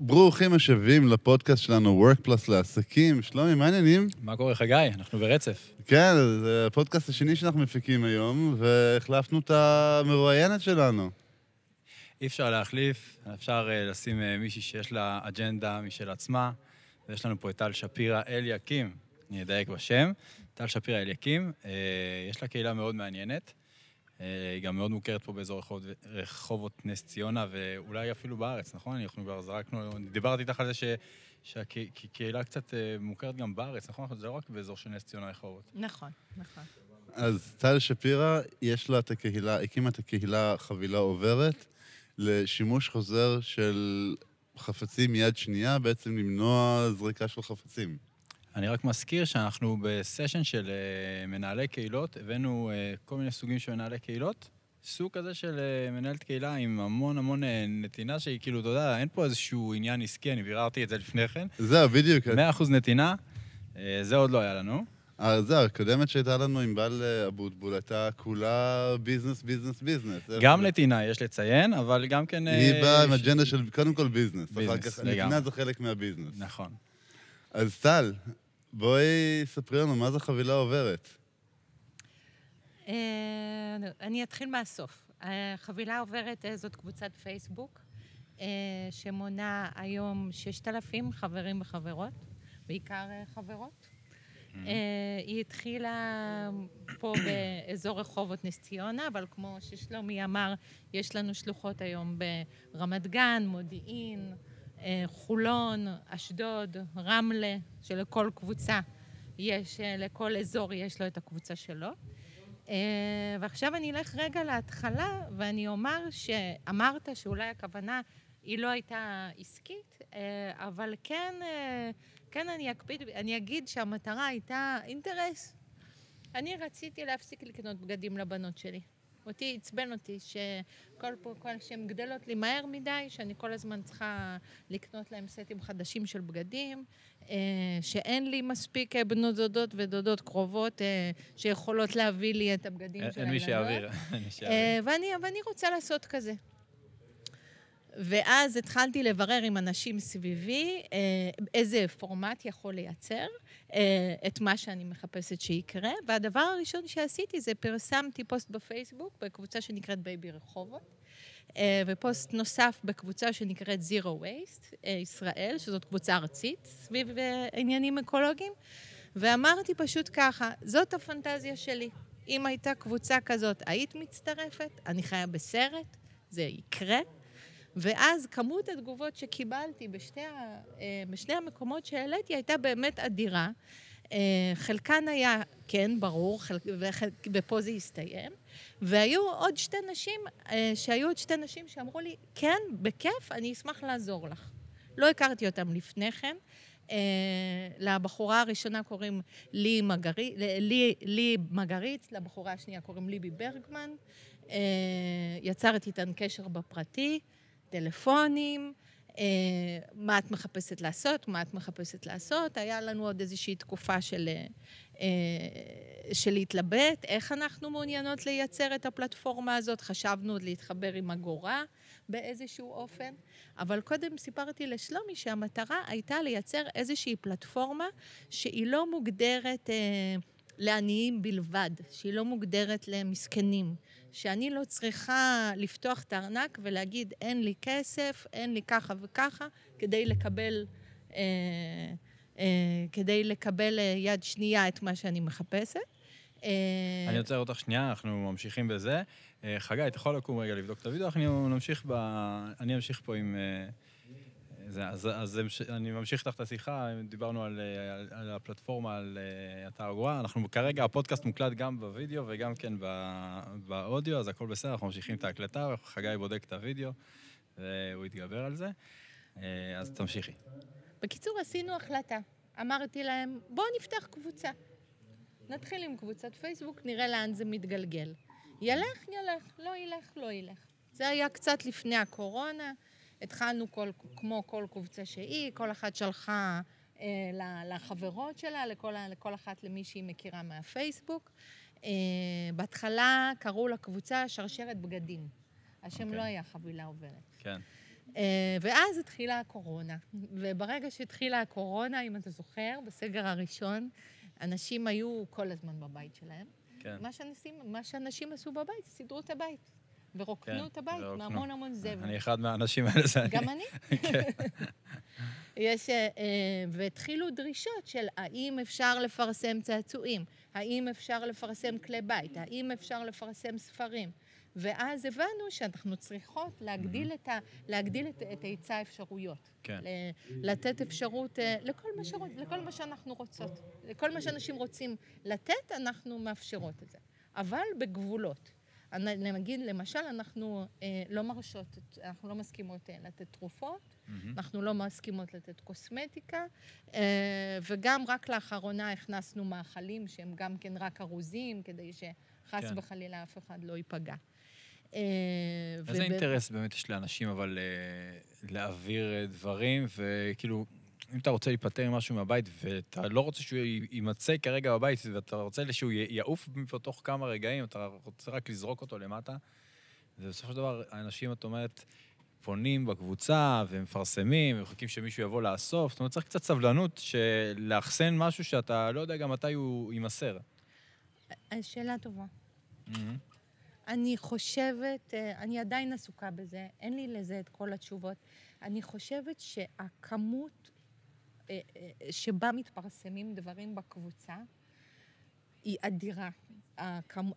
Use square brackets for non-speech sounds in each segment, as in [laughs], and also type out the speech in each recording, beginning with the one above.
ברוכים השבים לפודקאסט שלנו, Work Plus לעסקים. שלומי, מה העניינים? מה קורה, חגי? אנחנו ברצף. כן, זה הפודקאסט השני שאנחנו מפיקים היום, והחלפנו את המרואיינת שלנו. אי אפשר להחליף, אפשר uh, לשים uh, מישהי שיש לה אג'נדה משל עצמה, ויש לנו פה את טל שפירא אליקים, אני אדייק בשם. טל שפירא אליקים, uh, יש לה קהילה מאוד מעניינת. אה, היא גם מאוד מוכרת פה באזור רחובות, רחובות נס ציונה, ואולי אפילו בארץ, נכון? אנחנו כבר זרקנו, דיברתי איתך על זה ש... שהקהילה קצת אה, מוכרת גם בארץ, נכון? זה לא רק באזור של נס ציונה רחובות. נכון, נכון. אז טל שפירא, יש לה את הקהילה, הקימה את הקהילה חבילה עוברת לשימוש חוזר של חפצים מיד שנייה, בעצם למנוע זריקה של חפצים. אני רק מזכיר שאנחנו בסשן של uh, מנהלי קהילות, הבאנו uh, כל מיני סוגים של מנהלי קהילות. סוג כזה של uh, מנהלת קהילה עם המון המון נתינה, שהיא כאילו, אתה יודע, אין פה איזשהו עניין עסקי, אני ביררתי את זה לפני כן. זהו, בדיוק. 100% נתינה, זה עוד לא היה לנו. אה, זהו, הקודמת שהייתה לנו עם בל אבוטבול הייתה כולה ביזנס, ביזנס, ביזנס. גם נתינה, יש לציין, אבל גם כן... היא באה עם אג'נדה של קודם כל ביזנס. ביזנס, לגמרי. נתינה זה חלק מהביזנס. נכון. אז טל, בואי ספרי לנו מה זה חבילה עוברת. אה, אני אתחיל מהסוף. אה, חבילה עוברת אה, זאת קבוצת פייסבוק, שמונה היום 6,000 חברים וחברות, בעיקר חברות. Mm-hmm. היא התחילה פה באזור רחובות נס ציונה, אבל כמו ששלומי אמר, יש לנו שלוחות היום ברמת גן, מודיעין, חולון, אשדוד, רמלה, שלכל קבוצה יש, אה, לכל אזור יש לו את הקבוצה שלו. אה, ועכשיו אני אלך רגע להתחלה, ואני אומר שאמרת שאולי הכוונה היא לא הייתה עסקית, אבל כן, כן אני אקפיד, אני אגיד שהמטרה הייתה אינטרס. אני רציתי להפסיק לקנות בגדים לבנות שלי. אותי עצבן אותי שכל פה, כל שהן גדלות לי מהר מדי, שאני כל הזמן צריכה לקנות להם סטים חדשים של בגדים, אה, שאין לי מספיק אה, בנות דודות ודודות קרובות אה, שיכולות להביא לי את הבגדים של הילדות. אין מי שיעביר. ואני רוצה לעשות כזה. ואז התחלתי לברר עם אנשים סביבי איזה פורמט יכול לייצר. אה, את מה שאני מחפשת שיקרה. והדבר הראשון שעשיתי זה פרסמתי פוסט בפייסבוק בקבוצה שנקראת בייבי רחובות. אה, ופוסט נוסף בקבוצה שנקראת Zero Waste אה, ישראל, שזאת קבוצה ארצית סביב עניינים אקולוגיים, ואמרתי פשוט ככה, זאת הפנטזיה שלי. אם הייתה קבוצה כזאת, היית מצטרפת? אני חיה בסרט, זה יקרה. ואז כמות התגובות שקיבלתי בשתי, אה, בשני המקומות שהעליתי הייתה באמת אדירה. אה, חלקן היה, כן, ברור, חלק, ופה זה הסתיים. והיו עוד שתי נשים, אה, שהיו עוד שתי נשים שאמרו לי, כן, בכיף, אני אשמח לעזור לך. לא הכרתי אותם לפני כן. לבחורה הראשונה קוראים לי, מגרי, לי, לי מגריץ, לבחורה השנייה קוראים ליבי ברגמן. יצרתי איתן קשר בפרטי. טלפונים, אה, מה את מחפשת לעשות, מה את מחפשת לעשות. היה לנו עוד איזושהי תקופה של, אה, של להתלבט, איך אנחנו מעוניינות לייצר את הפלטפורמה הזאת. חשבנו עוד להתחבר עם אגורה באיזשהו אופן, אבל קודם סיפרתי לשלומי שהמטרה הייתה לייצר איזושהי פלטפורמה שהיא לא מוגדרת... אה, לעניים בלבד, שהיא לא מוגדרת למסכנים, שאני לא צריכה לפתוח את הארנק ולהגיד אין לי כסף, אין לי ככה וככה, כדי לקבל, אה, אה, כדי לקבל אה, יד שנייה את מה שאני מחפשת. אה, אני עוצר אותך שנייה, אנחנו ממשיכים בזה. אה, חגי, אתה יכול לקום רגע לבדוק את הוידאו, אנחנו נמשיך ב... אני אמשיך פה עם... אה, זה, אז, אז אני ממשיך איתך את השיחה, דיברנו על, על, על הפלטפורמה, על uh, אתר הגורה. אנחנו כרגע, הפודקאסט מוקלט גם בווידאו וגם כן באודיו, אז הכל בסדר, אנחנו ממשיכים את ההקלטה, חגי בודק את הווידאו, והוא יתגבר על זה. Uh, אז תמשיכי. בקיצור, עשינו החלטה. אמרתי להם, בואו נפתח קבוצה. נתחיל עם קבוצת פייסבוק, נראה לאן זה מתגלגל. ילך, ילך, לא ילך, לא ילך. זה היה קצת לפני הקורונה. התחלנו כל, כמו כל קבוצה שהיא, כל אחת שלחה אה, לחברות שלה, לכל, לכל אחת למי שהיא מכירה מהפייסבוק. אה, בהתחלה קראו לקבוצה שרשרת בגדים. השם okay. אוקיי. לא היה חבילה עוברת. כן. אה, ואז התחילה הקורונה. וברגע שהתחילה הקורונה, אם אתה זוכר, בסגר הראשון, אנשים היו כל הזמן בבית שלהם. כן. מה שאנשים, מה שאנשים עשו בבית, סידרו את הבית. ורוקנו כן, את הבית ורוקנו. מהמון המון זבל. אני אחד מהאנשים האלה, זה אני. גם אני. [laughs] כן. יש, אה, אה, והתחילו דרישות של האם אפשר לפרסם צעצועים, האם אפשר לפרסם כלי בית, האם אפשר לפרסם ספרים. ואז הבנו שאנחנו צריכות להגדיל את, ה, להגדיל את, את היצע האפשרויות. כן. ל- לתת אפשרות אה, לכל מה, שרוצ, לכל מה שאנחנו רוצות. לכל מה שאנשים רוצים לתת, אנחנו מאפשרות את זה. אבל בגבולות. נגיד, למשל, אנחנו אה, לא מרשות, אנחנו לא מסכימות אה, לתת תרופות, מהמם. אנחנו לא מסכימות לתת קוסמטיקה, אה, וגם רק לאחרונה הכנסנו מאכלים שהם גם כן רק ארוזים, כדי שחס כן. וחלילה אף אחד לא ייפגע. אה, איזה וב- אינטרס באמת יש לאנשים, אבל אה, להעביר אה, דברים, וכאילו, אם אתה רוצה להיפטר ממשהו מהבית, ואתה לא רוצה שהוא יימצא כרגע בבית, ואתה רוצה שהוא יעוף מפה תוך כמה רגעים, אתה רוצה רק לזרוק אותו למטה, ובסופו של דבר, האנשים, את אומרת, פונים בקבוצה, ומפרסמים, ומחכים שמישהו יבוא לאסוף. זאת אומרת, צריך קצת סבלנות לאחסן משהו שאתה לא יודע גם מתי הוא יימסר. אה, שאלה טובה. אני חושבת, אה, אני עדיין עסוקה בזה, אין לי לזה את כל התשובות. אני חושבת שהכמות שבה מתפרסמים דברים בקבוצה היא אדירה. הכמ...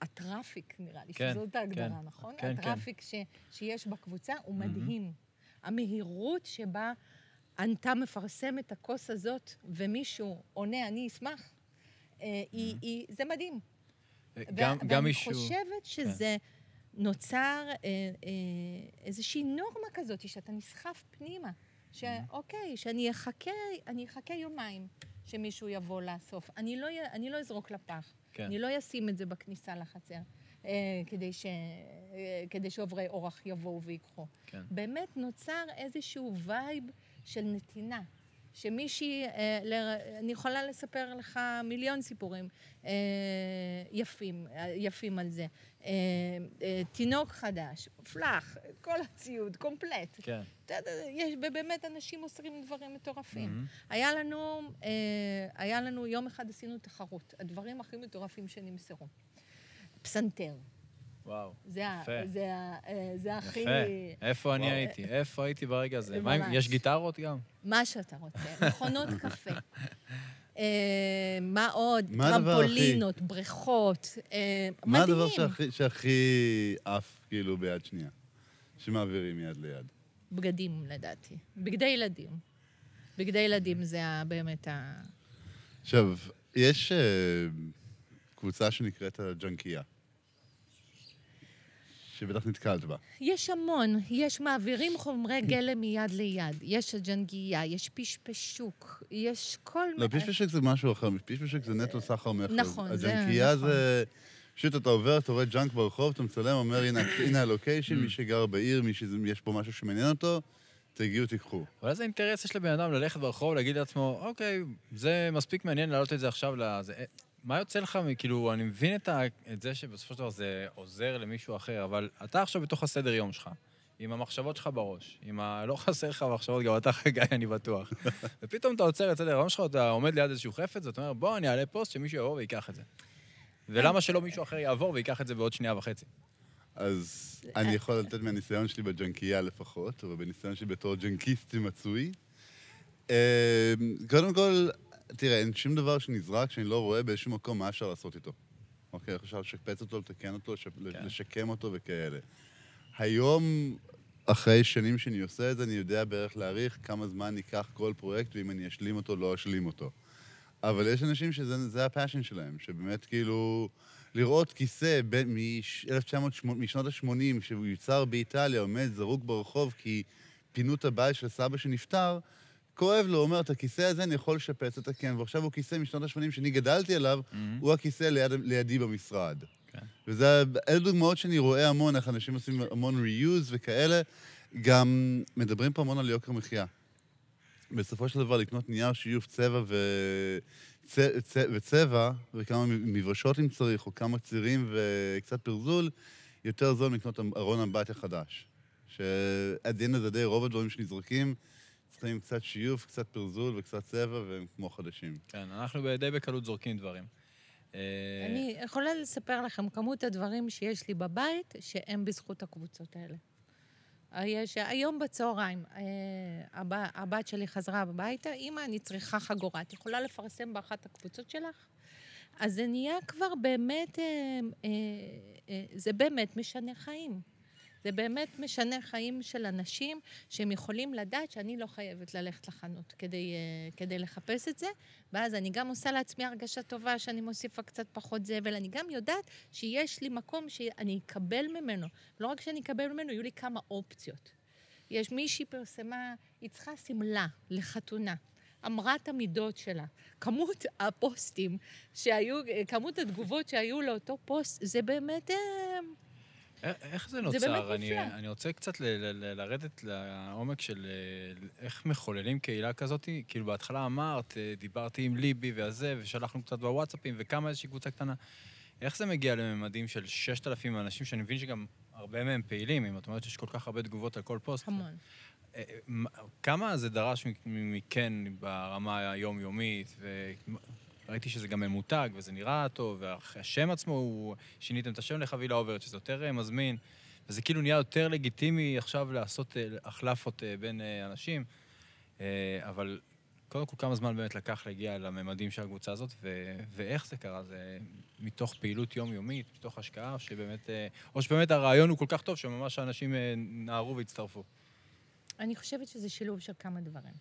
הטראפיק, נראה לי, כן, שזאת ההגדרה, כן. נכון? כן, כן. הטראפיק ש... שיש בקבוצה הוא. מדהים. המהירות שבה אתה מפרסם את הכוס הזאת, ומישהו עונה, אני אשמח, אה, היא, היא, זה מדהים. גם, ו- גם מישהו... ואני חושבת שזה נוצר אה, אה, איזושהי נורמה כזאת, שאתה נסחף פנימה. שאוקיי, שאני אחכה, אני אחכה יומיים שמישהו יבוא לאסוף. אני לא, אני לא אזרוק לפח. כן. אני לא אשים את זה בכניסה לחצר, אה, כדי, ש, אה, כדי שעוברי אורח יבואו ויקחו. כן. באמת נוצר איזשהו וייב של נתינה. שמישהי, אה, אני יכולה לספר לך מיליון סיפורים אה, יפים, אה, יפים על זה. תינוק חדש, פלאח, כל הציוד, קומפלט. כן. יש, ובאמת אנשים מוסרים דברים מטורפים. מהמם. היה לנו, היה לנו, יום אחד עשינו תחרות, הדברים הכי מטורפים שנמסרו. פסנתר, וואו. זה, ה- יפה. זה, ה- אה, זה הכי... יפה. איפה אני וואו. הייתי? איפה הייתי ברגע הזה? מה, ממש. יש גיטרות גם? מה שאתה רוצה, מכונות [laughs] קפה. אה, מה עוד? מה הדבר הכי- טרמפולינות, בריכות. אה, מה הדבר מדהים. שהכי- שהכי עף, כאילו, ביד שנייה? שמעבירים מיד ליד. בגדים, לדעתי. בגדי ילדים. בגדי ילדים זה ה- באמת ה... עכשיו, יש אה, קבוצה שנקראת הג'נקייה, שבטח נתקלת בה. יש המון, יש מעבירים חומרי גלם מיד ליד. יש הג'נקייה, יש פשפשוק, יש כל... לא, פישפשק זה משהו אחר, פישפשק זה נטו סחר מכר. נכון, זה נכון. זה... פשוט אתה עובר, אתה רואה junk ברחוב, אתה מצלם, אומר, הנה הנה ה location, Mm. מי שגר בעיר, מי שיש פה משהו שמעניין אותו, תגיעו, תיקחו. אבל איזה אינטרס יש לבן אדם ללכת ברחוב, להגיד לעצמו, אוקיי, זה מספיק מעניין להעלות את זה עכשיו לזה. מה יוצא לך, כאילו, אני מבין את, ה... את זה שבסופו של דבר זה עוזר למישהו אחר, אבל אתה עכשיו בתוך הסדר יום שלך, עם המחשבות שלך בראש, עם ה... לא חסר לך מחשבות, גם אתה [laughs] חגי, אני בטוח. [laughs] ופתאום אתה עוצר את סדר היום שלך, אתה עומד ליד איזשהו חפץ, ואתה אומר, בוא, אני אעלה פוסט שמישהו יבוא וייקח את זה. ולמה שלא מישהו אחר יעבור וייקח את זה בעוד שנייה וחצי? אז [laughs] אני יכול לתת מהניסיון שלי בג'נקייה לפחות, או בניסיון שלי בתור ג'נקיסט מצוי. אה, קודם כל, תראה, אין שום דבר שנזרק שאני לא רואה באיזשהו מקום מה אפשר לעשות איתו. אוקיי, איך אפשר לשפץ אותו, לתקן אותו, כן. לשקם אותו וכאלה. היום, אחרי שנים שאני עושה את זה, אני יודע בערך להעריך כמה זמן ייקח כל פרויקט, ואם אני אשלים אותו, לא אשלים אותו. אבל יש אנשים שזה זה הפאשן שלהם, שבאמת כאילו... לראות כיסא בין- 1908 משנות ה-80, שהוא יוצר באיטליה, עומד זרוק ברחוב כי פינו את הבית של סבא שנפטר, כואב לו, הוא אומר, את הכיסא הזה אני יכול לשפץ, לתקן, ועכשיו הוא כיסא משנות ה-80 שאני גדלתי עליו, הוא הכיסא ליד, לידי במשרד. כן. וזה, אלה דוגמאות שאני רואה המון, איך אנשים עושים המון reuse וכאלה. גם מדברים פה המון על יוקר מחיה. בסופו של דבר, לקנות נייר שיוף צבע ו... צ... צ... וצבע, וכמה מברשות אם צריך, או כמה צירים וקצת פרזול, יותר זול לקנות ארון אמבטיה חדש. שעד דין הזה די רוב הדברים שנזרקים צריכים קצת שיוף, קצת פרזול וקצת צבע, והם כמו חדשים. כן, אנחנו די בקלות זורקים דברים. אה, אני יכולה לספר לכם כמות הדברים שיש לי בבית, שהם בזכות הקבוצות האלה. יש, היום בצהריים, אה, הב, הבת שלי חזרה הביתה, אמא, אני צריכה חגורה. את יכולה לפרסם באחת הקבוצות שלך? אז זה נהיה כבר באמת, אה, זה באמת משנה חיים. זה באמת משנה חיים של אנשים שהם יכולים לדעת שאני לא חייבת ללכת לחנות כדי, uh, כדי לחפש את זה, ואז אני גם עושה לעצמי הרגשה טובה שאני מוסיפה קצת פחות זבל, אני גם יודעת שיש לי מקום שאני אקבל ממנו. לא רק שאני אקבל ממנו, יהיו לי כמה אופציות. יש מישהי פרסמה, היא צריכה שמלה לחתונה. אמרה את המידות שלה. כמות הפוסטים שהיו, כמות התגובות שהיו לאותו פוסט, זה באמת... איך זה נוצר? זה באמת אני, אני רוצה קצת ל- ל- לרדת לעומק של אה, איך מחוללים קהילה כזאת. כאילו, בהתחלה אמרת, אה, דיברתי עם ליבי והזה, ושלחנו קצת בוואטסאפים, וכמה איזושהי קבוצה קטנה. איך זה מגיע לממדים של 6,000 אנשים, שאני מבין שגם הרבה מהם פעילים, אם את אומרת שיש כל כך הרבה תגובות על כל פוסט? המון. אה, כמה זה דרש מכן ברמה היומיומית, ראיתי שזה גם ממותג, וזה נראה טוב, והשם עצמו, הוא... שיניתם את השם לחבילה עוברת, שזה יותר אה, מזמין, וזה כאילו נהיה יותר לגיטימי עכשיו לעשות אה, החלפות אה, בין אנשים, אבל קודם כל, כמה זמן באמת לקח להגיע לממדים של הקבוצה הזאת, ו... ואיך זה קרה? זה מתוך פעילות יומיומית, מתוך השקעה, או שבאמת, או שבאמת הרעיון הוא כל כך טוב, שממש האנשים נערו והצטרפו? אני חושבת שזה שילוב של כמה דברים.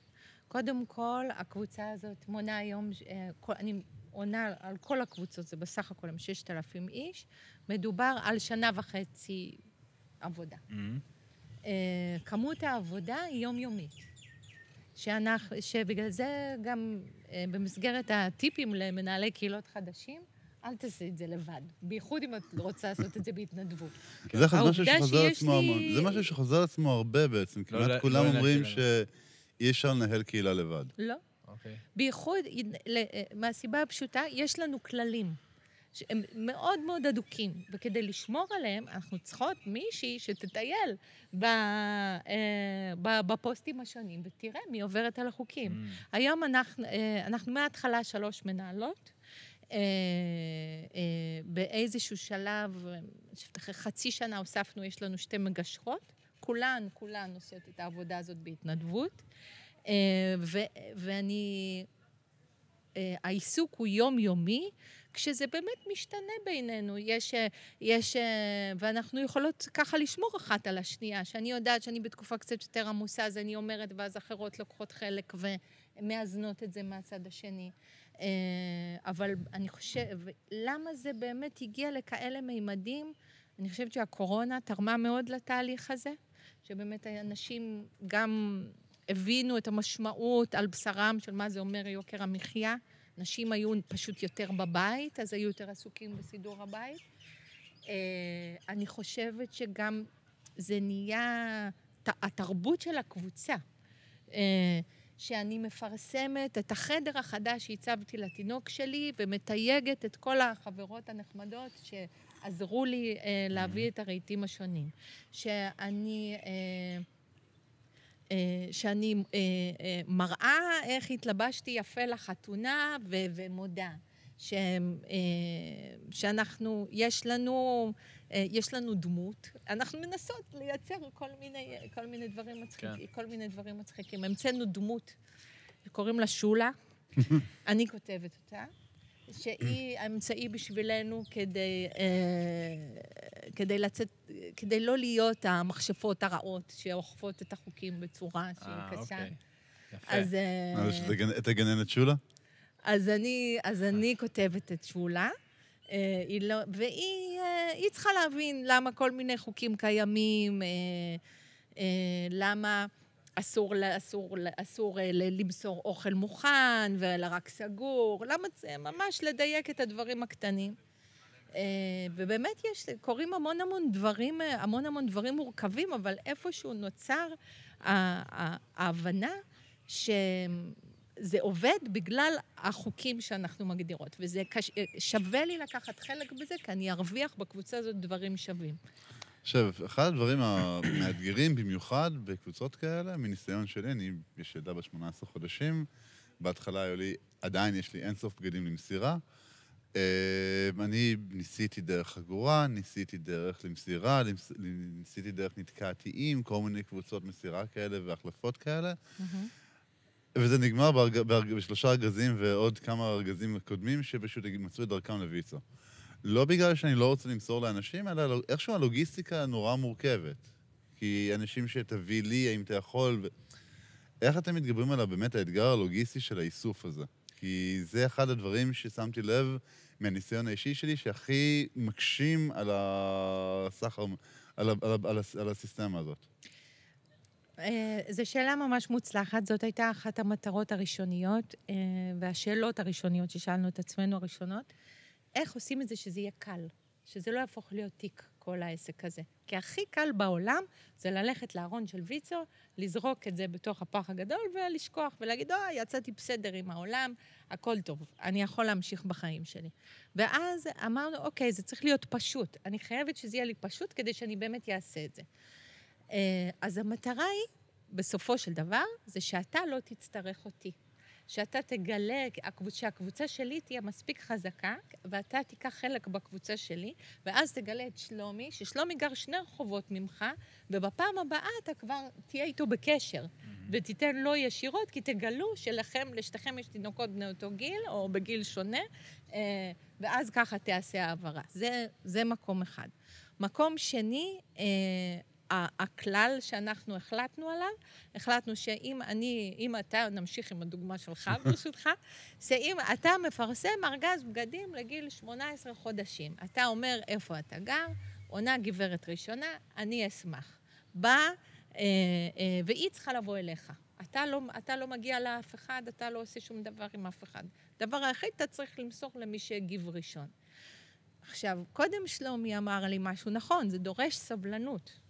קודם כל, הקבוצה הזאת מונה היום, אה, אני עונה על כל הקבוצות, זה בסך הכל הם 6,000 איש. מדובר על שנה וחצי עבודה. Mm-hmm. כמות העבודה היא יומיומית. שאנחנו, שבגלל זה גם אה, במסגרת הטיפים למנהלי קהילות חדשים, אל תעשי את זה לבד. בייחוד אם את רוצה לעשות את זה בהתנדבות. זה משהו שחוזר עצמו המון. זה משהו שחוזר עצמו הרבה בעצם. לא, כמעט לא, כולם אומרים ש... אי אפשר לנהל קהילה לבד. לא. אוקיי. בייחוד, מהסיבה הפשוטה, יש לנו כללים. שהם מאוד מאוד אדוקים, וכדי לשמור עליהם, אנחנו צריכות מישהי שתטייל ב, אה, ב, בפוסטים השונים, ותראה מי עוברת על החוקים. Mm. היום אנחנו, אה, אנחנו מההתחלה שלוש מנהלות. אה, אה, באיזשהו שלב, אחרי חצי שנה הוספנו, יש לנו שתי מגשרות. כולן, כולן עושות את העבודה הזאת בהתנדבות. אה, ואני... אה, העיסוק הוא יומיומי, כשזה באמת משתנה בינינו. יש, אה, יש, ואנחנו יכולות ככה לשמור אחת על השנייה, שאני יודעת שאני בתקופה קצת יותר עמוסה, אז אני אומרת, ואז אחרות לוקחות חלק ומאזנות את זה מהצד השני. אבל אני חושבת, למה זה באמת הגיע לכאלה מימדים? אני חושבת שהקורונה תרמה מאוד לתהליך הזה. שבאמת אנשים גם הבינו את המשמעות על בשרם של מה זה אומר יוקר המחיה. נשים היו פשוט יותר בבית, אז היו יותר עסוקים בסידור הבית. אה, אני חושבת שגם זה נהיה התרבות של הקבוצה. אה, שאני מפרסמת את החדר החדש שהצבתי לתינוק שלי ומתייגת את כל החברות הנחמדות שעזרו לי אה, להביא את הרהיטים השונים. שאני... אה, אה, שאני אה, אה, מראה איך התלבשתי יפה לחתונה ו- ומודה. ש, שאנחנו, יש לנו, יש לנו דמות, אנחנו מנסות לייצר כל מיני, כל מיני דברים מצחיקים, כן. כל מיני דברים מצחיקים. המצאנו דמות, קוראים לה שולה, [laughs] אני כותבת אותה, שהיא האמצעי בשבילנו כדי, אה, כדי לצאת, כדי לא להיות המכשפות הרעות שאוכפות את החוקים בצורה שהיא קשה. אוקיי. יפה. אז... את הגננת שולה? אז אני, אז אני כותבת את שולה, אה, לא, והיא אה, צריכה להבין למה כל מיני חוקים קיימים, אה, למה אסור, אסור, אסור למסור אוכל מוכן, אלא רק סגור, למה זה ממש לדייק את הדברים הקטנים. ובאמת יש, קורים המון המון דברים, המון המון דברים מורכבים, אבל איפשהו נוצר ההבנה ש... זה עובד בגלל החוקים שאנחנו מגדירות, וזה קש... שווה לי לקחת חלק בזה, כי אני ארוויח בקבוצה הזאת דברים שווים. עכשיו, אחד הדברים המאתגרים במיוחד בקבוצות כאלה, מניסיון שלי, אני יש ילדה בת 18 חודשים, בהתחלה היו לי, עדיין יש לי אינסוף בגדים למסירה. אה, אני ניסיתי דרך חגורה, ניסיתי דרך למסירה, למס- ניסיתי דרך נתקעתיים, כל מיני קבוצות מסירה כאלה והחלפות כאלה. וזה נגמר בארג... בארג... בשלושה ארגזים ועוד כמה ארגזים קודמים שפשוט מצאו את דרכם לויצו. לא בגלל שאני לא רוצה למסור לאנשים, אלא לא- איכשהו הלוגיסטיקה נורא מורכבת. כי אנשים שתביא לי, האם אתה יכול... ו... איך אתם מתגברים על באמת האתגר הלוגיסטי של האיסוף הזה? כי זה אחד הדברים ששמתי לב מהניסיון האישי שלי, שהכי מקשים על הסחר, על. על. על, ה... על הסיסטמה הזאת. אה, זו שאלה ממש מוצלחת, זאת הייתה אחת המטרות הראשוניות אה, והשאלות הראשוניות ששאלנו את עצמנו הראשונות. איך עושים את זה שזה יהיה קל, שזה לא יהפוך להיות תיק, כל העסק הזה. כי הכי קל בעולם זה ללכת לארון של ויצו, לזרוק את זה בתוך הפח הגדול ולשכוח ולהגיד, אוי, יצאתי בסדר עם העולם, הכל טוב, אני יכול להמשיך בחיים שלי. ואז אמרנו, אוקיי, זה צריך להיות פשוט. אני חייבת שזה יהיה לי פשוט כדי שאני באמת אעשה את זה. אה, אז המטרה היא, בסופו של דבר, זה שאתה לא תצטרך אותי. שאתה תגלה, הקבוצה- שהקבוצה שלי תהיה מספיק חזקה, ואתה תיקח חלק בקבוצה שלי, ואז תגלה את שלומי, ששלומי גר שני רחובות ממך, ובפעם הבאה אתה כבר תהיה איתו בקשר, ותיתן לו ישירות, כי תגלו שלכם, לשתיכם יש תינוקות בני אותו גיל, או בגיל שונה, אה, ואז ככה תיעשה העברה. זה, זה מקום אחד. מקום שני, אה, הכלל שאנחנו החלטנו עליו, החלטנו שאם אני, אם אתה, נמשיך עם הדוגמה שלך [laughs] ברשותך, שאם אתה מפרסם ארגז בגדים לגיל 18 חודשים, אתה אומר איפה אתה גר, עונה גברת ראשונה, אני אשמח. באה, אה, אה, והיא צריכה לבוא אליך. אתה לא, אתה לא מגיע לאף אחד, אתה לא עושה שום דבר עם אף אחד. דבר היחיד, אתה צריך למסור למי שהגיב ראשון. עכשיו, קודם שלומי אמר לי משהו נכון, זה דורש סבלנות.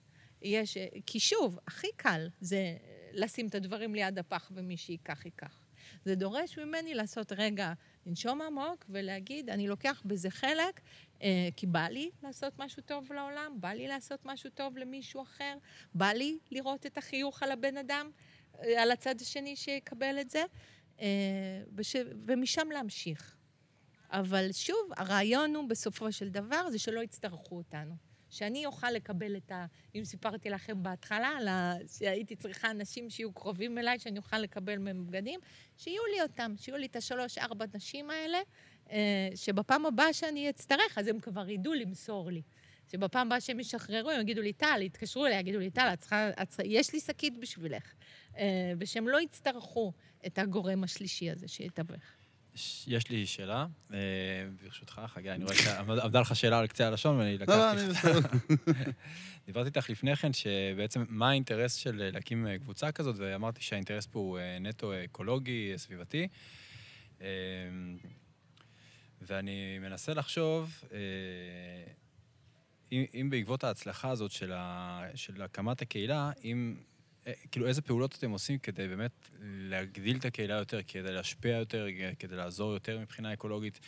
יש, כי שוב, הכי קל זה לשים את הדברים ליד הפח ומי שייקח, ייקח. זה דורש ממני לעשות רגע, לנשום עמוק ולהגיד, אני לוקח בזה חלק, אה, כי בא לי לעשות משהו טוב לעולם, בא לי לעשות משהו טוב למישהו אחר, בא לי לראות את החיוך על הבן אדם, אה, על הצד השני שיקבל את זה, אה, וש, ומשם להמשיך. אבל שוב, הרעיון הוא בסופו של דבר זה שלא יצטרכו אותנו. שאני אוכל לקבל את ה... אם סיפרתי לכם בהתחלה, על ה... שהייתי צריכה אנשים שיהיו קרובים אליי, שאני אוכל לקבל מהם בגדים, שיהיו לי אותם, שיהיו לי את השלוש-ארבע נשים האלה, אה, שבפעם הבאה שאני אצטרך, אז הם כבר ידעו למסור לי. שבפעם הבאה שהם ישחררו, הם יגידו לי, טל, יתקשרו אליי, יגידו לי, טל, יש לי שקית בשבילך. אה, ושהם לא יצטרכו את הגורם השלישי הזה שיתווך. יש לי שאלה, אה, ברשותך, חגי, אני רואה שעמדה לך שאלה על קצה הלשון ואני לא, לא, לקחתי... אני בסדר. [laughs] דיברתי איתך לפני כן, שבעצם מה האינטרס של להקים אה, קבוצה כזאת, ואמרתי שהאינטרס פה הוא אה, נטו אקולוגי, סביבתי. ואני מנסה לחשוב, אם, בעקבות ההצלחה הזאת של, הקמת הקהילה, אם, כאילו איזה פעולות אתם עושים כדי באמת להגדיל את הקהילה יותר, כדי להשפיע יותר, כדי לעזור יותר מבחינה אקולוגית?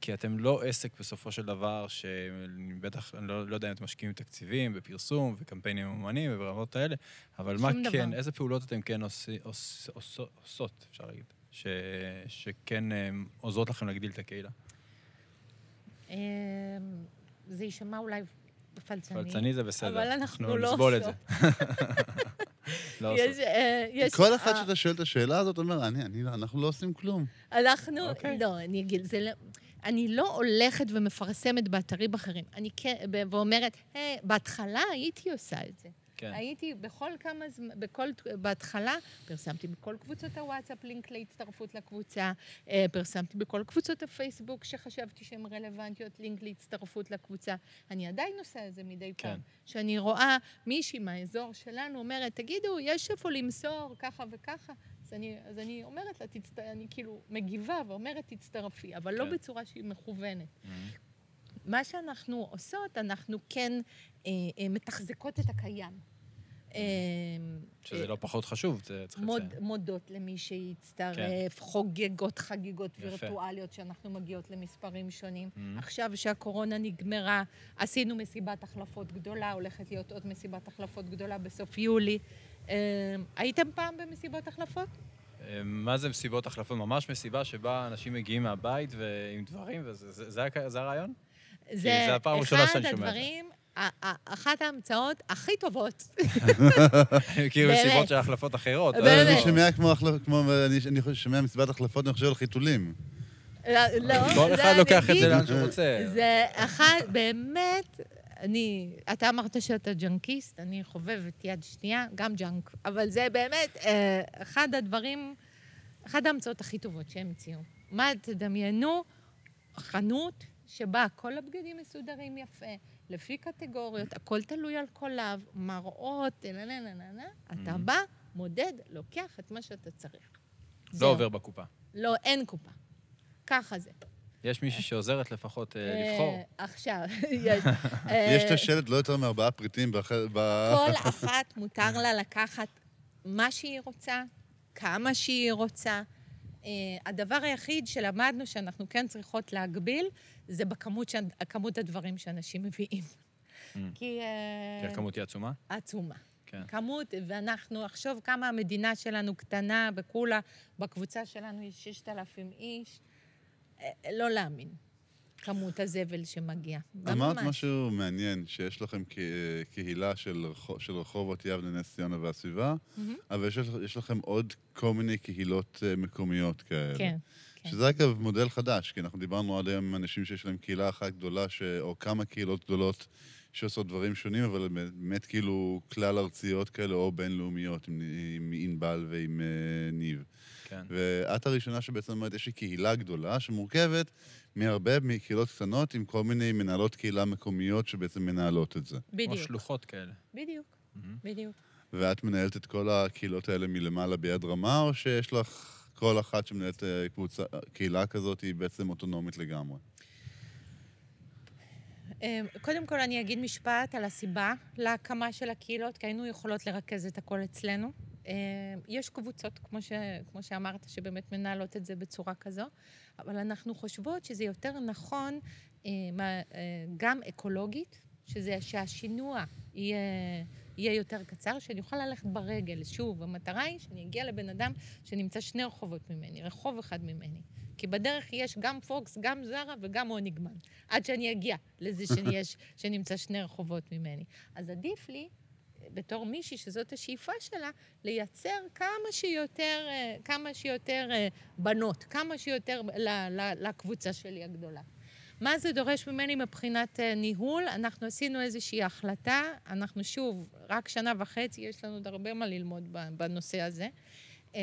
כי אתם לא עסק בסופו של דבר, שבטח, אני לא, לא יודע אם אתם משקיעים תקציבים בפרסום וקמפיינים ממומנים וברמות האלה, אבל מה כן, דבר. איזה פעולות אתם כן עושי, עוש, עוש, עושות, אפשר להגיד, ש, שכן אה, עוזרות לכם להגדיל את הקהילה? אה, זה יישמע אולי פלצני. פלצני זה בסדר. אבל אנחנו לא נסבול את זה. עושות. [laughs] לא יש. אה, יש... כל אחד אה, שאתה שואל את השאלה הזאת אומר, אני, אני, לא- אנחנו לא עושים כלום. אנחנו, אוקיי. לא, אני אגיד, זה לא... אני לא הולכת ומפרסמת באתרים אחרים. אני כן, ואומרת, היי, בהתחלה הייתי עושה את זה. כן. הייתי בכל כמה זמן, בכל, בהתחלה פרסמתי בכל קבוצות הוואטסאפ לינק להצטרפות לקבוצה, אה, פרסמתי בכל קבוצות הפייסבוק שחשבתי שהן רלוונטיות, לינק להצטרפות לקבוצה. אני עדיין עושה את זה מדי כן. פעם. שאני רואה מישהי מהאזור שלנו אומרת, תגידו, יש איפה למסור ככה וככה? אז אני, אז אני אומרת לה, תצט... אני כאילו מגיבה ואומרת, תצטרפי, אבל לא כן. בצורה שהיא מכוונת. Mhm. מה שאנחנו עושות, אנחנו כן אה, אה, מתחזקות את הקיים. אה, אה, שזה לא פחות חשוב, זה צריך מוד, לציין. מודות למי שהצטרף, חוגגות חגיגות יפה. וירטואליות שאנחנו מגיעות למספרים שונים. Mhm. עכשיו שהקורונה נגמרה, עשינו מסיבת החלפות גדולה, הולכת להיות עוד מסיבת החלפות גדולה בסוף יולי. אה, הייתם פעם במסיבות החלפות? אה, מה זה מסיבות החלפות? ממש מסיבה שבה אנשים מגיעים מהבית ועם דברים, וזה זה- זה זה הרעיון? זה הפעם הראשונה שאני שומע. אחד הדברים, אחת ההמצאות הכי טובות. [laughs] באמת. מסיבות של החלפות אחרות. אני שומע כמו, אני, שומע מסיבת החלפות, אני חושב על חיתולים. לא, לא, כל זה אחד אני לוקח את אגיד, זה לאן שהוא רוצה. זה אחד, באמת, אני, אתה אמרת שאתה ג'אנקיסט, אני חובבת יד שנייה, גם junk, אבל זה באמת אה, אחד הדברים, אחת ההמצאות הכי טובות שהם המציאו. מה, תדמיינו, חנות שבה כל הבגדים מסודרים יפה, לפי קטגוריות, הכל תלוי על קולב, מראות, נה נה נה נה נה, אתה Mhm. בא, מודד, לוקח את מה שאתה צריך. לא. עובר בקופה. לא, אין קופה. ככה זה. יש מישהי שעוזרת לפחות אה, אה, לבחור. עכשיו, [laughs] יש... אה, יש את השלט לא יותר מארבעה פריטים באחר... ב... כל [laughs] אחת מותר לה לקחת מה שהיא רוצה, כמה שהיא רוצה. אה, הדבר היחיד שלמדנו שאנחנו כן צריכות להגביל, זה בכמות ש... הדברים שאנשים מביאים. Mm. כי... אה, כי הכמות היא עצומה? עצומה. כן. כמות, ואנחנו, עכשיו כמה המדינה שלנו קטנה, וכולה, בקבוצה שלנו יש 6,000 איש. אה, לא להאמין, כמות הזבל שמגיע. אמרת ממש. משהו מעניין, שיש לכם קהילה של, רחוב, של רחובות יבנה, נס ציונה והסביבה, מהמם. אבל יש, יש לכם עוד כל מיני קהילות אה, מקומיות כאלה. כן. כן. שזה אגב מודל חדש, כי אנחנו דיברנו עד היום עם אנשים שיש להם קהילה אחת גדולה, ש... או כמה קהילות גדולות שעושות דברים שונים, אבל באמת כאילו כלל ארציות כאלה, או בינלאומיות, עם, עם ענבל ועם uh, ניב. כן. ואת הראשונה שבעצם אומרת, יש לי קהילה גדולה שמורכבת מהרבה מקהילות קטנות עם כל מיני מנהלות קהילה מקומיות שבעצם מנהלות את זה. בדיוק, שלוחות כאלה. בדיוק, מהמם. בדיוק. ואת מנהלת את כל הקהילות האלה מלמעלה ביד רמה, או שיש לך כל אחת שמנהלת אה, קבוצה, קהילה כזאת היא בעצם אוטונומית לגמרי? אה, קודם כל אני אגיד משפט על הסיבה להקמה של הקהילות, כי היינו יכולות לרכז את הכל אצלנו. אה, יש קבוצות, כמו, ש, כמו שאמרת, שבאמת מנהלות את זה בצורה כזו, אבל אנחנו חושבות שזה יותר נכון אה, אה, גם אקולוגית, שזה שהשינוע יהיה, יהיה יותר קצר, שאני אוכל ללכת ברגל. שוב, המטרה היא שאני אגיע לבן אדם שנמצא שני רחובות ממני, רחוב אחד ממני. כי בדרך יש גם פוקס, גם זרה וגם הוניגמן. עד שאני אגיע לזה [laughs] שיש, שנמצא שני רחובות ממני. אז עדיף לי, בתור מישהי שזאת השאיפה שלה, לייצר כמה שיותר, אה, כמה שיותר אה, בנות, כמה שיותר לקבוצה שלי הגדולה. מה זה דורש ממני מבחינת אה, ניהול? אנחנו עשינו איזושהי החלטה, אנחנו שוב, רק שנה וחצי, יש לנו עוד הרבה מה ללמוד בנושא הזה. אה,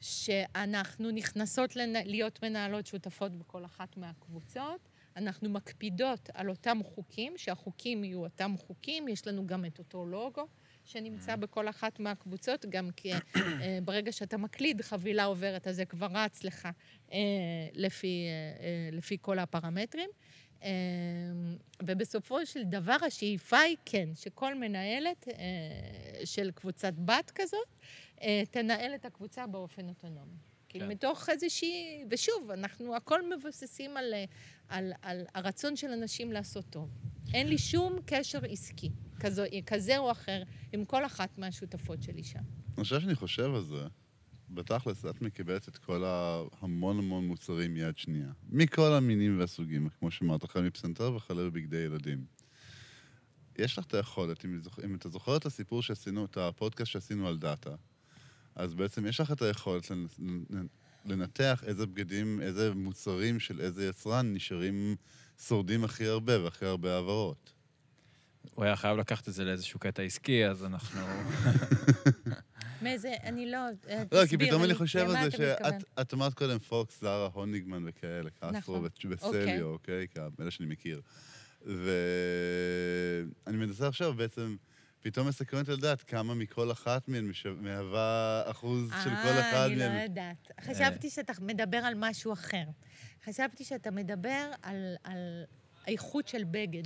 שאנחנו נכנסות. להיות מנהלות שותפות בכל אחת מהקבוצות. אנחנו מקפידות על אותם חוקים, שהחוקים יהיו אותם חוקים, יש לנו גם את אותו לוגו שנמצא בכל אחת מהקבוצות, גם כי אה, ברגע שאתה מקליד, חבילה עוברת, אז זה כבר רץ לך אה, לפי, אה, לפי כל הפרמטרים. ובסופו של דבר השאיפה היא כן, שכל מנהלת של קבוצת בת כזאת תנהל את הקבוצה באופן אוטונומי. כאילו, כן. מתוך איזושהי... ושוב, אנחנו הכל מבוססים על, על, על הרצון של אנשים לעשות טוב. אין לי שום קשר עסקי כזו, כזה או אחר עם כל אחת מהשותפות שלי שם. אני חושב שאני חושב על זה. בתכלס, את מקבלת את כל ההמון המון מוצרים מיד שנייה. מכל המינים והסוגים, כמו שאמרת, החל מפסנתר וכלה בבגדי ילדים. יש לך את היכולת, אם. אם אתה זוכר את הסיפור שעשינו, את הפודקאסט שעשינו על דאטה, אז בעצם יש לך את היכולת לנ... לנ- לנתח איזה בגדים, איזה מוצרים של איזה יצרן נשארים שורדים הכי הרבה והכי הרבה העברות. הוא היה חייב לקחת את זה לאיזשהו קטע עסקי, אז אנחנו... מאיזה, אני לא... אה, לא, כי תסביר פתאום לי, אני חושב על זה? שאת את אמרת קודם פוקס, זרה, הוניגמן וכאלה, קסטרו נכון. וסליו, אוקיי? כאלה שאני מכיר. ואני מנסה עכשיו בעצם, פתאום מסקרנת לדעת כמה מכל אחת מהן מהווה אחוז של כל אחד אה, אני לא. יודעת. חשבתי שאתה מדבר על משהו אחר. חשבתי שאתה מדבר על, על האיכות של בגד.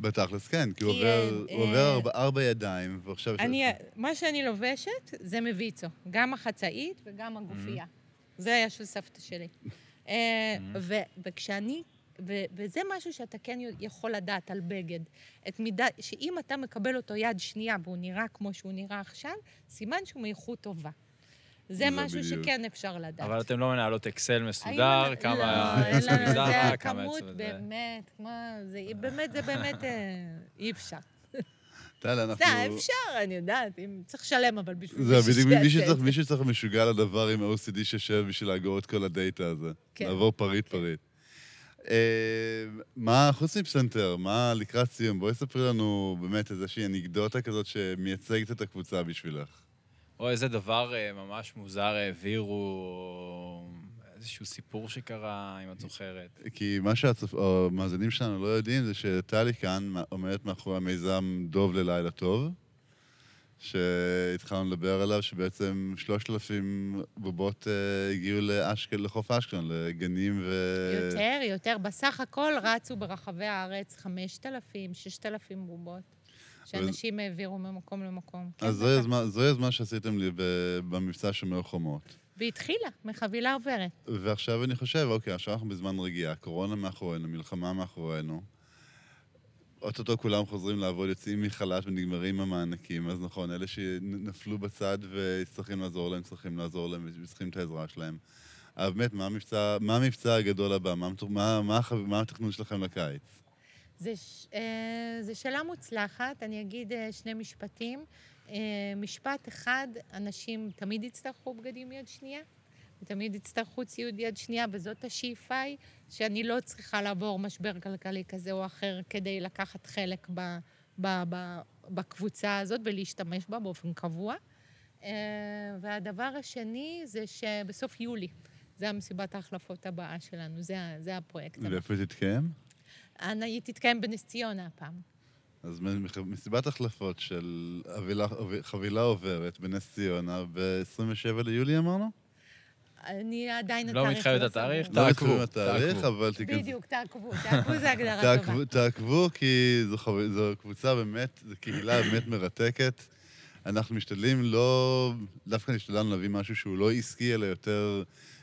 בתכלס, כן, כי הוא עובר- אה, הוא עובר אה, ארבע- ארבע ידיים, ועכשיו... מה שאני לובשת זה מוויצו, גם החצאית וגם הגופייה. זה היה של סבתא שלי. אה, ו- וכשאני, וזה משהו שאתה כן יכול לדעת על בגד. את מידה, שאם אתה מקבל אותו יד שנייה והוא נראה כמו שהוא נראה עכשיו, סימן שהוא מאיכות טובה. זה זה משהו בדיוק. שכן אפשר לדעת. אבל אתם לא מנהלות אקסל מסודר, האם- כמה לא, יצאו לנו- זה כמה הכמות באמת, כמו, זה באמת, זה באמת, אה, אי אפשר. טל, אנחנו... זה אפשר, אני יודעת, אם צריך לשלם, אבל בשביל זה בדיוק, שיעשה מישהו את צריך, זה. מישהו צריך משוגע לדבר עם OCD שיושב בשביל לאגור את כל הדאטה הזה. כן. לעבור פריט פריט. אה, מה, חוץ מפסנתר, מה לקראת סיום? בואי ספרי לנו באמת איזושהי אנקדוטה כזאת שמייצגת את הקבוצה בשבילך. או איזה דבר אה, ממש מוזר העבירו, או איזשהו סיפור שקרה, אם את זוכרת. כי מה שהמאזינים שלנו לא יודעים זה שטלי כאן עומדת מאחורי המיזם דוב ללילה טוב, שהתחלנו לדבר עליו, שבעצם 3,000 בובות אה, הגיעו לאשקל, לחוף אשקלון, לגנים ו... יותר, יותר. בסך הכל רצו ברחבי הארץ 5,000, 6,000 בובות, שאנשים העבירו ממקום למקום. כן, אז זו בטח. יוזמה, זו יוזמה שעשיתם לי במבצע שומר חומות. והתחילה, מחבילה עוברת. ועכשיו אני חושב, אוקיי, עכשיו אנחנו בזמן רגיעה, קורונה מאחורינו, מלחמה מאחורינו. אוטוטו כולם חוזרים לעבוד, יוצאים מחל"ת ונגמרים המענקים, אז נכון, אלה שנפלו בצד וצריכים לעזור להם, צריכים לעזור להם וצריכים את העזרה שלהם. אבל באמת, מה המבצע, מה המבצע הגדול הבא? מה, מה, מה, מה התכנון שלכם לקיץ? זה, אה, זה שאלה מוצלחת, אני אגיד אה, שני משפטים. אה, משפט אחד, אנשים תמיד יצטרכו בגדים יד שנייה, ותמיד יצטרכו ציוד יד שנייה, וזאת השאיפה היא, שאני לא צריכה לעבור משבר כלכלי כזה או אחר כדי לקחת חלק ב, ב, ב, בקבוצה הזאת ולהשתמש בה באופן קבוע. אה, והדבר השני זה שבסוף יולי, זה המסיבת ההחלפות הבאה שלנו, זה, זה הפרויקט. ואיפה היא תתקיים? היא תתקיים בנס ציונה הפעם. אז מסיבת החלפות של חבילה עוברת בנס ציונה ב-27 ליולי אמרנו? אני עדיין לא התאריך מתחייבת לא התאריך? סגור. תעקבו, לא מתחילים התאריך, תעקבו. אבל תיכנסו. בדיוק, תעקבו, תעקבו זה הגדרה טובה. תעקבו, כי זו, חו... זו קבוצה באמת, זו קהילה באמת מרתקת. אנחנו משתדלים לא... דווקא השתדלנו להביא משהו שהוא לא עסקי, אלא יותר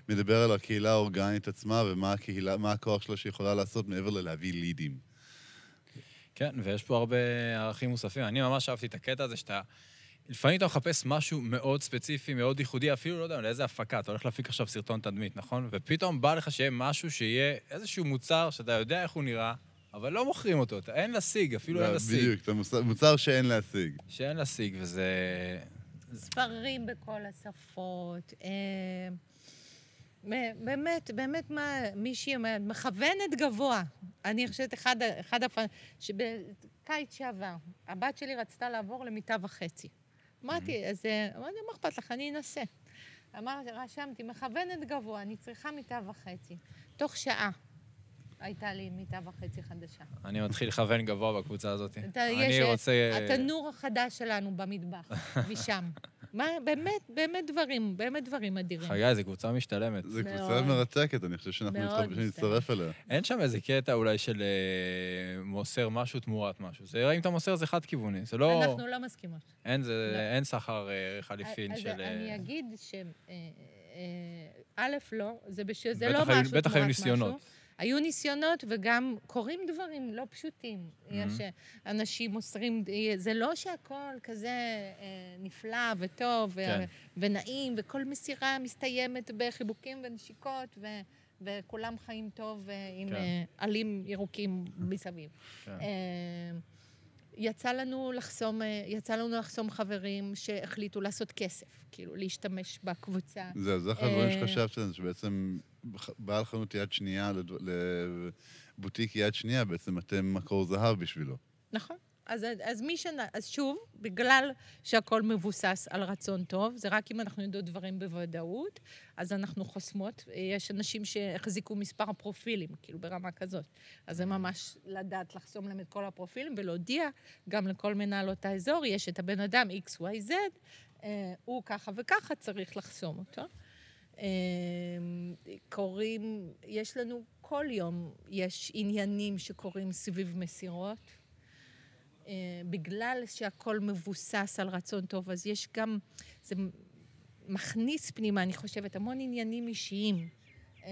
מדבר על הקהילה האורגנית עצמה ומה הקהילה, מה הכוח שלה שיכולה לעשות מעבר ללהביא לידים. כן, ויש פה הרבה ערכים מוספים. אני ממש אהבתי את הקטע הזה שאתה... לפעמים אתה מחפש משהו מאוד ספציפי, מאוד ייחודי, אפילו לא יודע לאיזה הפקה, אתה הולך להפיק עכשיו סרטון תדמית, נכון? ופתאום בא לך שיהיה משהו שיהיה איזשהו מוצר שאתה יודע איך הוא נראה, אבל לא מוכרים אותו, אתה, אין להשיג, אפילו אין להשיג. בדיוק, זה מוצר, מוצר שאין להשיג. שאין להשיג, וזה... ספרים בכל השפות. אה, באמת, באמת, מה, מישהי אומרת, מכוונת גבוה. אני חושבת, אחד, אחד הפ... שבקיץ שעבר, הבת שלי רצתה לעבור למיטה וחצי. אמרתי, אז אה, אמרתי, מה אכפת לך, אני אנסה. אמרתי, רשמתי, מכוונת גבוה, אני צריכה מיטה וחצי. תוך שעה הייתה לי מיטה וחצי חדשה. אני מתחיל לכוון גבוה בקבוצה הזאת. אתה, אני יש, רוצה... התנור החדש שלנו במטבח, משם. [laughs] מה, באמת, באמת דברים, באמת דברים אדירים. חגי, זו קבוצה משתלמת. זו קבוצה. מרתקת, אני חושב שאנחנו נצטרף- אליה. אין שם איזה קטע אולי של אה, מוסר משהו תמורת משהו. זה, אם אתה מוסר זה חד-כיווני, זה לא... אנחנו לא מסכימות. אין, זה, לא. אין סחר אה, חליפין אז של... אני אה, אגיד ש... אה, אה, א', לא, זה, בש... זה לא היו- משהו בטח היו תמורת ניסיונות. משהו. היו ניסיונות, וגם קורים דברים לא פשוטים. יש אנשים מוסרים, זה לא שהכל כזה אה, נפלא וטוב ו- כן. ונעים, וכל מסירה מסתיימת בחיבוקים ונשיקות, ו- וכולם חיים טוב אה, עם כן. אה, עלים ירוקים מסביב. כן. אה, יצא לנו לחסום, אה, יצא לנו לחסום חברים שהחליטו לעשות כסף, כאילו להשתמש בקבוצה. זהו, זה אחד הדברים אה, שחשבתי עליהם, שבעצם בעל חנות יד שנייה, לבוטיק יד שנייה, בעצם אתם מקור זהב בשבילו. נכון. אז, אז מי שנ... אז שוב, בגלל שהכל מבוסס על רצון טוב, זה רק אם אנחנו יודעות דברים בוודאות, אז אנחנו חוסמות. יש אנשים שהחזיקו מספר פרופילים, כאילו ברמה כזאת. אז זה ממש לדעת לחסום להם את כל הפרופילים ולהודיע גם לכל מנהלות האזור, יש את הבן אדם XYZ, אה, הוא ככה וככה, צריך לחסום אותו. אה, קורים, יש לנו כל יום, יש עניינים שקורים סביב מסירות. אה, בגלל שהכל מבוסס על רצון טוב, אז יש גם, זה מכניס פנימה, אני חושבת, המון עניינים אישיים. אה,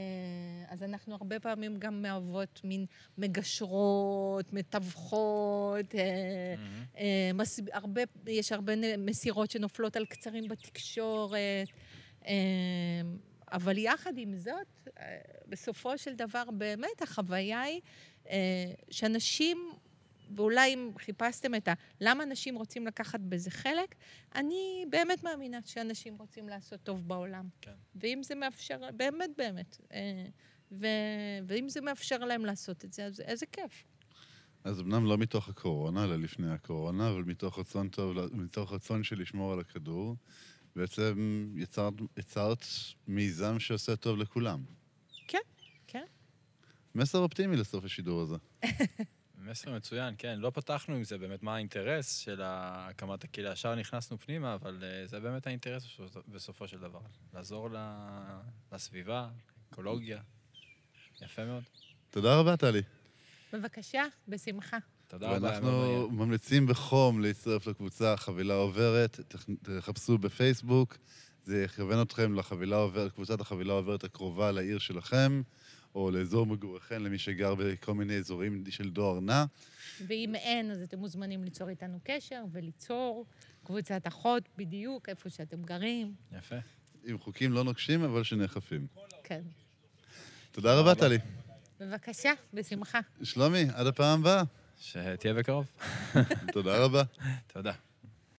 אז אנחנו הרבה פעמים גם מהוות מין מגשרות, מתווכות, אה, מס, הרבה, יש הרבה מסירות שנופלות על קצרים בתקשורת, אבל יחד עם זאת, אה, בסופו של דבר, באמת החוויה היא אה, שאנשים, ואולי אם חיפשתם את ה... למה אנשים רוצים לקחת בזה חלק, אני באמת מאמינה שאנשים רוצים לעשות טוב בעולם. כן. ואם זה מאפשר, באמת באמת, אה, ו, ואם זה מאפשר להם לעשות את זה, אז איזה כיף. אז אמנם לא מתוך הקורונה, אלא לפני הקורונה, אבל מתוך רצון טוב, מתוך רצון של לשמור על הכדור, בעצם יצרת, יצרת מיזם שעושה טוב לכולם. כן, כן. מסר אופטימי לסוף השידור הזה. [laughs] מסר מצוין, כן. לא פתחנו עם זה באמת מה האינטרס של הקמת הקהילה. ישר נכנסנו פנימה, אבל אה, זה באמת האינטרס בסופו- של דבר. לעזור לסביבה, אקולוגיה. יפה מאוד. תודה רבה, טלי. בבקשה, בשמחה. תודה רבה. ואנחנו. ממליצים בחום להצטרף לקבוצה חבילה עוברת, תח- תחפשו בפייסבוק, זה יכוון אתכם לחבילה עוברת, קבוצת החבילה עוברת הקרובה לעיר שלכם, או לאזור מגוריכם, למי שגר בכל מיני אזורים של דואר נע. ואם אין, אז אתם מוזמנים ליצור איתנו קשר וליצור קבוצת אחות בדיוק איפה שאתם גרים. יפה. עם חוקים לא נוקשים, אבל שנאכפים. כן. תודה רבה, טלי. בבקשה, בשמחה. שלומי, עד הפעם הבאה. שתהיה בקרוב. תודה רבה. תודה.